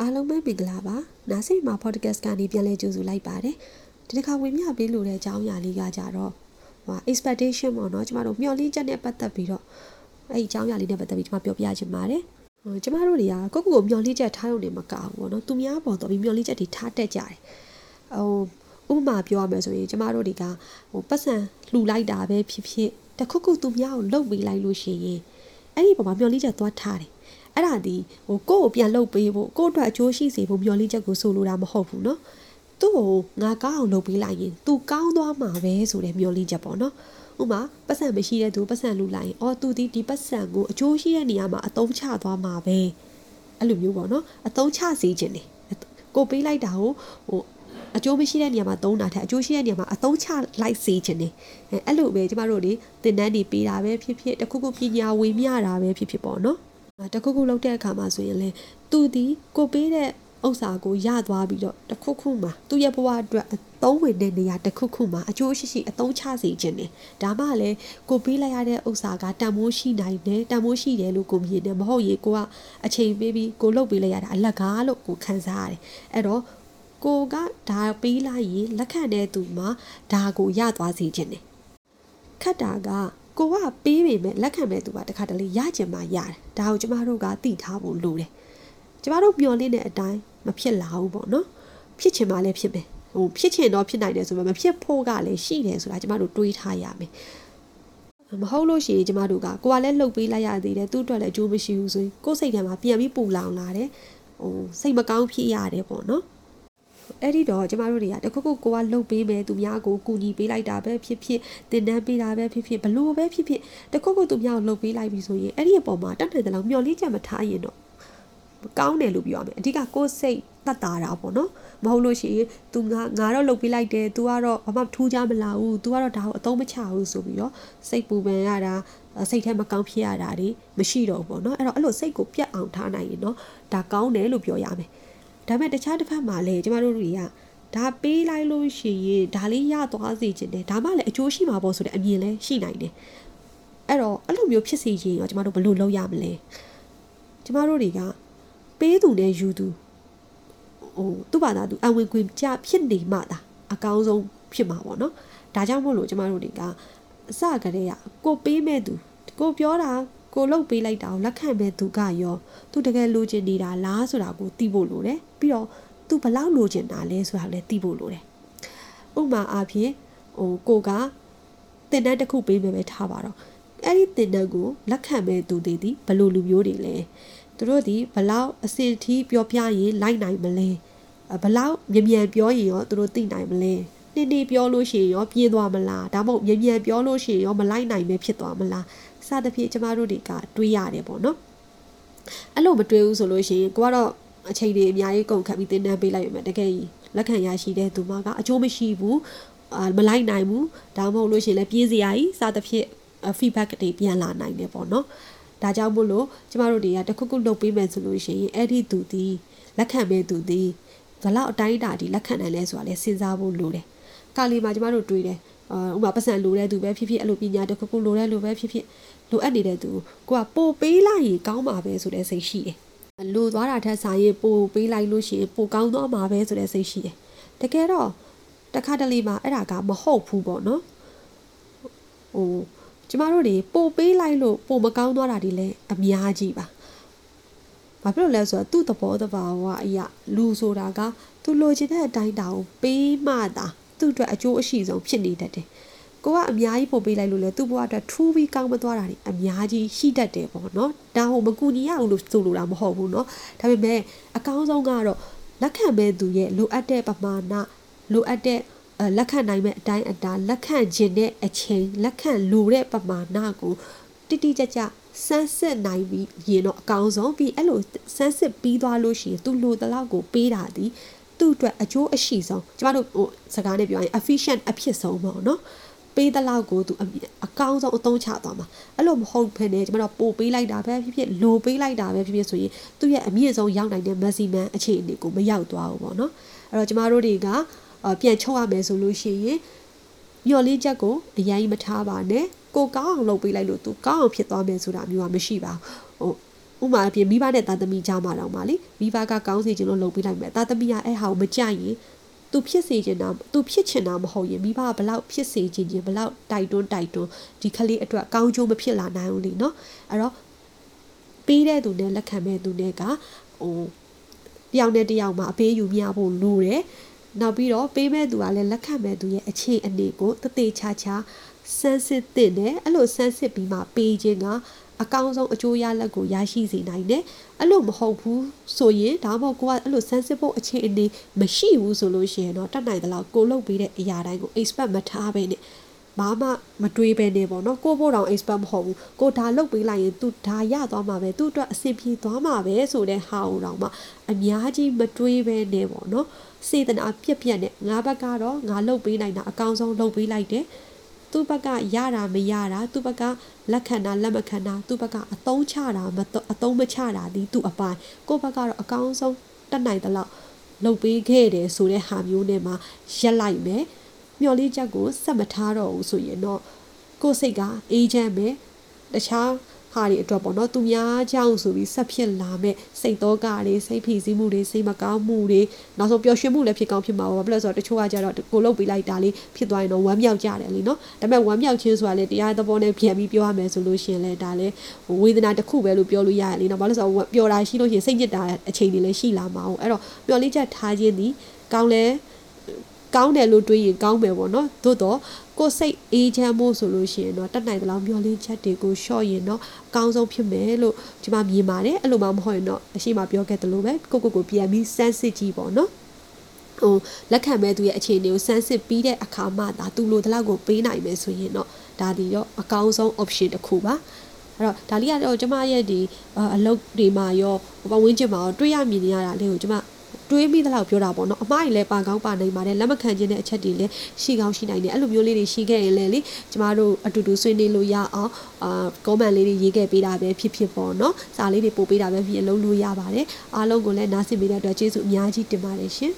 အားလုံးပဲမင်္ဂလာပါနားစိမှာ podcast ကနေပြန်လည်ကြိုဆိုလိုက်ပါတယ်ဒီတစ်ခါဝင်မြပေးလို့တဲ့အကြောင်းအရာလေးကကြတော့ဟို expectation ပေါ့နော်ကျမတို့မျှော်လင့်ချက်နဲ့ပတ်သက်ပြီးတော့အဲ့ဒီအကြောင်းအရာလေးနဲ့ပတ်သက်ပြီးကျမပြောပြချင်ပါတယ်ဟိုကျမတို့တွေကကိုယ့်ကိုယ်ကိုမျှော်လင့်ချက်ထားရုံနဲ့မကဘူးပေါ့နော်သူများပေါ်တော့ပြီးမျှော်လင့်ချက်တွေထားတက်ကြတယ်ဟိုဥပမာပြောရမယ်ဆိုရင်ကျမတို့တွေကဟိုပတ်စံလှူလိုက်တာပဲဖြစ်ဖြစ်တခုခုသူများကိုလှုပ်ပေးလိုက်လို့ရှိရင်အဲ့ဒီပုံမှာမျှော်လင့်ချက်သွားထားတယ် အဲ့ဒါဒီဟိုကိုယ့်ကိုပြန်လှုပ်ပေးဖို့ကိုယ့်အတွက်အကျိုးရှိစေဖို့မျှော်လင့်ချက်ကိုဆိုလိုတာမဟုတ်ဘူးเนาะသူ့ကိုငါကောင်းအောင်လုပ်ပေးလိုက်ရင် तू ကောင်းသွားမှာပဲဆိုတဲ့မျှော်လင့်ချက်ပေါ့နော်ဥမာပတ်စံမရှိတဲ့သူပတ်စံလူလိုက်ရင်အော် तू ဒီဒီပတ်စံကိုအကျိုးရှိတဲ့နေရာမှာအသုံးချသွားမှာပဲအဲ့လိုမျိုးပေါ့နော်အသုံးချစေခြင်းနေကိုပေးလိုက်တာကိုဟိုအကျိုးမရှိတဲ့နေရာမှာသုံးတာထက်အကျိုးရှိတဲ့နေရာမှာအသုံးချလိုက်စေခြင်းနေအဲအဲ့လိုပဲကျမတို့တွေသင်တန်းတွေပေးတာပဲဖြစ်ဖြစ်တခုခုပညာဝေမျှတာပဲဖြစ်ဖြစ်ပေါ့နော် တခုခုလုပ်တဲ့အခါမှာဆိုရင်လေသူဒီကိုပေးတဲ့ဥစ္စာကိုရသွားပြီးတော့တခုခုမှာသူ့ရဲ့ဘဝအတွက်အသုံးဝင်တဲ့နေရာတခုခုမှာအကျိုးရှိရှိအသုံးချစေခြင်းနဲ့ဒါမှလည်းကိုပေးလိုက်ရတဲ့ဥစ္စာကတန်မိုးရှိနိုင်တယ်တန်မိုးရှိတယ်လို့ကိုမြင်တယ်မဟုတ်ရေကိုကအချိန်ပေးပြီးကိုလုပ်ပေးလိုက်ရတာအလကားလို့ကိုခံစားရတယ်အဲ့တော့ကိုကဒါပေးလိုက်ရင်လက်ခံတဲ့သူမှာဒါကိုရသွားစေခြင်းနဲ့ခတ်တာက ကိုကပေးပေမဲ့လက်ခံမဲ့သူကတခါတလေရကျင်မှရတယ်ဒါကိုကျမတို့ကသိထားဖို့လိုတယ်ကျမတို့မျှော်လင့်တဲ့အတိုင်းမဖြစ်လာဘူးပေါ့နော်ဖြစ်ချင်မှလည်းဖြစ်မယ်ဟိုဖြစ်ချင်တော့ဖြစ်နိုင်တယ်ဆိုပေမဲ့မဖြစ်ဖို့ကလည်းရှိတယ်ဆိုတာကျမတို့တွေးထားရမယ်မဟုတ်လို့ရှိရင်ကျမတို့ကကိုကလည်းလှုပ်ပေးလိုက်ရသေးတယ်သူ့အတွက်လည်းအကျိုးမရှိဘူးဆိုရင်ကိုယ်စိတ်ထဲမှာပြန်ပြီးပူလောင်လာတယ်ဟိုစိတ်မကောင်းဖြစ်ရတယ်ပေါ့နော် အဲ့ဒီတော့ကျမတို့တွေကတခုခုကိုကလှုပ်ပေးမယ်သူများကိုကူညီပေးလိုက်တာပဲဖြစ်ဖြစ်တင်တန်းပေးတာပဲဖြစ်ဖြစ်ဘလို့ပဲဖြစ်ဖြစ်တခုခုသူများကိုလှုပ်ပေးလိုက်ပြီဆိုရင်အဲ့ဒီအပေါ်မှာတတ်နိုင်တဲ့လောက်မျော်လင့်ချက်မထားရင်တော့ကောင်းတယ်လို့ပြောရမယ်အဓိကကိုယ်စိတ်တတ်တာတာပေါ့နော်မဟုတ်လို့ရှိရင် तू ငါငါတော့လှုပ်ပေးလိုက်တယ် तू ကတော့ဘာမှထူးခြားမလာဘူး तू ကတော့ဒါကိုအသုံးမချဘူးဆိုပြီးတော့စိတ်ပူပန်ရတာစိတ်ထဲမကောင်းဖြစ်ရတာတွေမရှိတော့ဘူးပေါ့နော်အဲ့တော့အဲ့လိုစိတ်ကိုပြတ်အောင်ထားနိုင်ရင်တော့ဒါကောင်းတယ်လို့ပြောရမယ် ဒါပေမဲ့တခြားတစ်ဖက်မှာလည်းကျမတို့တွေကဒါပေးလိုက်လို့ရှိရင်ဒါလေးရသွားစေချင်တယ်ဒါမှလည်းအကျိုးရှိမှာပေါ့ဆိုတဲ့အမြင်လည်းရှိနိုင်တယ်အဲ့တော့အဲ့လိုမျိုးဖြစ်စေရင်ရောကျမတို့ဘယ်လိုလုပ်ရမလဲကျမတို့တွေကပေးသူနဲ့ယူသူဟိုသူ့ဘာသာသူအဝင်ခွင့်ကြဖြစ်နေမှသာအကောင်းဆုံးဖြစ်မှာပေါ့နော်ဒါကြောင့်မို့လို့ကျမတို့တွေကအစကတည်းကကိုပေးမဲ့သူကိုပြောတာ ကိုလှုပ်ပေးလိုက်တာကိုလက်ခံမဲ့သူကရောသူတကယ်လိုချင်နေတာလားဆိုတာကိုသိဖို့လိုတယ်ပြီးတော့သူဘလောက်လိုချင်တာလဲဆိုတာလည်းသိဖို့လိုတယ်ဥပမာအားဖြင့်ဟိုကိုကတင်တန်းတစ်ခုပေးမယ်ပဲထားပါတော့အဲ့ဒီတင်တန်းကိုလက်ခံမဲ့သူတွေဒီဘလို့လူမျိုးတွေလဲသူတို့ဒီဘလောက်အစင်ထီးပြောပြရင်လိုက်နိုင်မလဲဘလောက်မြ мян ပြောရင်ရောသူတို့သိနိုင်မလဲနေနေပြောလို့ရှိရင်ရောပြင်းသွားမလားဒါမှမဟုတ်မြ мян ပြောလို့ရှိရင်ရောမလိုက်နိုင်ပဲဖြစ်သွားမလား စသဖြင့်ကျမတို့တွေကတွေးရတယ်ပေါ့နော်အဲ့လိုမတွေးဘူးဆိုလို့ရှိရင်ကိုကတော့အချိန်တွေအများကြီးကုန်ခတ်ပြီးတင်းတန်းပေးလိုက်ရမယ်တကယ်လက်ခံရရှိတဲ့သူမကအကျိုးမရှိဘူးအာမလိုက်နိုင်ဘူးဒါမှမဟုတ်လို့ရှိရင်လည်းပြင်းစရာကြီးစသဖြင့် feedback တွေပြန်လာနိုင်တယ်ပေါ့နော်ဒါကြောင့်မို့လို့ကျမတို့တွေကတခုခုလုပ်ပေးမယ်ဆိုလို့ရှိရင်အဲ့ဒီသူဒီလက်ခံမဲ့သူဒီဘလောက်အတိုင်းအတာဒီလက်ခံနိုင်လဲဆိုတာလဲစဉ်းစားဖို့လိုတယ်။ကာလီမှာကျမတို့တွေးတယ်။အာ ဥပမာပတ်စံလိုတဲ့သူပဲဖြစ်ဖြစ်အဲ့လိုပညာတခုခုလိုတဲ့လူပဲဖြစ်ဖြစ်လိုအပ်နေတဲ့သူကိုကပို့ပေးလိုက်ရင်ကောင်းမှာပဲဆိုတဲ့စိတ်ရှိတယ်။လိုသွားတာထက်ဆိုင်ရင်ပို့ပေးလိုက်လို့ရှိရင်ပိုကောင်းသွားမှာပဲဆိုတဲ့စိတ်ရှိတယ်။တကယ်တော့တခါတလေမှာအဲ့ဒါကမဟုတ်ဘူးပေါ့နော်။ဟိုကျမတို့တွေပို့ပေးလိုက်လို့ပို့မကောင်းသွားတာတွေလည်းအများကြီးပါဘာဖြစ်လို့လဲဆိုတော့သူ့သဘောတဘာဝအရာလူဆိုတာကသူလိုချင်တဲ့အတိုင်းတာကိုပေးမှသာ သူ့အတွက်အကျိုးအရှိဆုံးဖြစ်နေတတ်တယ်။ကိုကအများကြီးပို့ပေးလိုက်လို့လေသူ့ဘဝအတွက်ထူးပြီးကောင်းမသွားတာတွေအများကြီးရှိတတ်တယ်ပေါ့နော်။ဒါဟိုမကူညီရအောင်လို့ဆိုလိုတာမဟုတ်ဘူးနော်။ဒါပေမဲ့အကောင်းဆုံးကတော့လက်ခံမဲ့သူရဲ့လိုအပ်တဲ့ပမာဏလိုအပ်တဲ့လက်ခံနိုင်မဲ့အတိုင်းအတာလက်ခံခြင်းတဲ့အချိန်လက်ခံလိုတဲ့ပမာဏကိုတိတိကျကျစမ်းစစ်နိုင်ပြီးရင်တော့အကောင်းဆုံးပြီးအဲ့လိုစမ်းစစ်ပြီးသွားလို့ရှိရင်သူလိုတဲ့လောက်ကိုပေးတာဒီ သူ့အတွက်အကျိုးအရှိဆုံးကျမတို့ဟိုစကားနဲ့ပြောရင် efficient အဖြစ်ဆုံးပေါ့နော်ပေးတဲ့လောက်ကိုသူအကောင်းဆုံးအသုံးချသွားမှာအဲ့လိုမဟုတ်ဘဲနဲ့ကျမတို့ပို့ပေးလိုက်တာပဲဖြစ်ဖြစ်လိုပေးလိုက်တာပဲဖြစ်ဖြစ်ဆိုရင်သူ့ရဲ့အမြင့်ဆုံးရောက်နိုင်တဲ့ maximum အခြေအနေကိုမရောက်သွားဘူးပေါ့နော်အဲ့တော့ကျမတို့တွေကပြန်ချုပ်ရမယ်ဆိုလို့ရှိရင်ညော်လေးချက်ကိုအရင်မထားပါနဲ့ကိုကောင်းအောင်လုပ်ပေးလိုက်လို့သူကောင်းအောင်ဖြစ်သွားမယ်ဆိုတာမျိုးကမရှိပါဘူးဟို ဥမာအပြင်မိဘနဲ့သားသမီးကြားမှာတော့ပါလေမိဘကကောင်းစီခြင်းလို့လုပ်ပေးလိုက်မယ်သားသမီးကအဲ့ဟာကိုမကြိုက်ရင်သူဖြစ်စေချင်တာသူဖြစ်ချင်တာမဟုတ်ရင်မိဘကဘလောက်ဖြစ်စေချင်ခြင်းဘလောက်တိုက်တွန်းတိုက်တွန်းဒီကလေးအတွက်ကောင်းကျိုးမဖြစ်လာနိုင်ဘူးလीเนาะအဲ့တော့ပေးတဲ့သူနဲ့လက်ခံမဲ့သူနဲ့ကဟိုတယောက်နဲ့တယောက်မှာအပေးယူမျှဖို့လိုတယ်နောက်ပြီးတော့ပေးမဲ့သူကလည်းလက်ခံမဲ့သူရဲ့အခြေအနေကိုတသေးချာချာစမ်းစစ်တဲ့နဲ့အဲ့လိုစမ်းစစ်ပြီးမှပေးခြင်းက အကောင်းဆုံးအကျိုးရလဒ်ကိုရရှိစေနိုင်တယ်အဲ့လိုမဟုတ်ဘူးဆိုရင်ဒါမှမဟုတ်ကိုကအဲ့လိုစမ်းစစ်ဖို့အခြေအနေမရှိဘူးဆိုလို့ရှိရင်တော့တတ်နိုင်သလောက်ကိုလုပ်ပေးတဲ့အရာတိုင်းကို expect မထားဘဲနဲ့ဘာမှမတွေးပဲနေပေါ့နော်ကိုဖို့တောင် expert မဟုတ်ဘူးကိုဒါလုတ်ပေးလိုက်ရင် तू ဒါရသွားမှာပဲ तू အတွက်အဆင်ပြေသွားမှာပဲဆိုတဲ့ဟာကိုတောင်မှအများကြီးမတွေးပဲနေပေါ့နော်စေတနာပြက်ပြက်နဲ့ငါဘက်ကတော့ငါလုတ်ပေးနိုင်တာအကောင်းဆုံးလုတ်ပေးလိုက်တယ် သူ့ဘက်ကရတာမရတာသူ့ဘက်ကလက်ခံတာလက်မခံတာသူ့ဘက်ကအသုံးချတာမအသုံးမချတာဒီသူ့အပိုင်းကိုယ့်ဘက်ကတော့အကောင်းဆုံးတက်နိုင်တဲ့လောက်လုတ်ပေးခဲ့တယ်ဆိုတဲ့ဟာမျိုးနဲ့မှရက်လိုက်မယ်မျော်လင့်ချက်ကိုစက်မထားတော့ဘူးဆိုရင်တော့ကိုယ်စိတ်ကအေးချမ်းမယ်တခြား ဟာတွေအတွက်ပေါ့နော်သူများကြောင့်ဆိုပြီးဆက်ဖြစ်လာမဲ့စိတ်တော့ကတွေစိတ်ဖိစီးမှုတွေစိတ်မကောင်းမှုတွေနောက်ဆုံးပျော်ရွှင်မှုလည်းဖြစ်ကောင်းဖြစ်မှာပါဘယ်လိုဆိုတော့တချို့ကကြတော့ကိုလုတ်ပေးလိုက်တာလေးဖြစ်သွားရင်တော့ဝမ်းမြောက်ကြတယ်လीနော်ဒါပေမဲ့ဝမ်းမြောက်ခြင်းဆိုတာလေတရားသဘောနဲ့ပြန်ပြီးပြောရမယ်ဆိုလို့ရှိရင်လည်းဒါလည်းဝေဒနာတစ်ခုပဲလို့ပြောလို့ရတယ်လीနော်ဘာလို့ဆိုတော့ပျော်တာရှိလို့ရှိရင်စိတ်ညစ်တာအချိန်တွေလည်းရှိလာမှာအောင်အဲ့တော့ပျော်လေးချက်ထားခြင်းဒီကောင်းလဲကောင်းတယ်လို့တွေးရင်ကောင်းမယ်ပေါ့နော်သို့တော့ ကိုယ်စိတ်အေးချမ်းဖို့ဆိုလို့ရှိရင်တော့တတ်နိုင်သလောက်မျောလင်းချက်တွေကိုရှော့ရင်တော့အကောင်းဆုံးဖြစ်မယ်လို့ဒီမှာမြင်ပါတယ်အဲ့လိုမှမဟုတ်ရင်တော့အရှိမပြောခဲ့သလိုပဲကိုကိုကိုပြန်ပြီးစမ်းစစ်ကြည့်ပေါ့နော်ဟိုလက်ခံမဲ့သူရဲ့အခြေအနေကိုစမ်းစစ်ပြီးတဲ့အခါမှဒါသူလိုတလောက်ကိုပေးနိုင်မယ်ဆိုရင်တော့ဒါဒီရောအကောင်းဆုံး option တစ်ခုပါအဲ့တော့ဒါလေးကတော့ကျမရဲ့ဒီအလုပ်တွေမှာရောပဝင်းကျင်မှာရောတွေးရမြင်နေရတာလေးကိုကျမ တွေးမိသလောက်ပြောတာပေါ့နော်အမားကြီးလည်းပါကောင်းပါနိုင်ပါတယ်လက်မခံခြင်းတဲ့အချက်တွေလည်းရှိကောင်းရှိနိုင်တယ်အဲ့လိုမျိုးလေးတွေရှိခဲ့ရင်လည်းလေကျမတို့အတူတူဆွေးနွေးလို့ရအောင်အာကောမန့်လေးတွေရေးခဲ့ပေးတာပဲဖြစ်ဖြစ်ပေါ့နော်စာလေးတွေပို့ပေးတာပဲဖြစ်ဖြစ်လုံးလို့ရပါတယ်အားလုံးကိုလည်းနားဆင်ပေးတဲ့အတွက်ကျေးဇူးအများကြီးတင်ပါတယ်ရှင်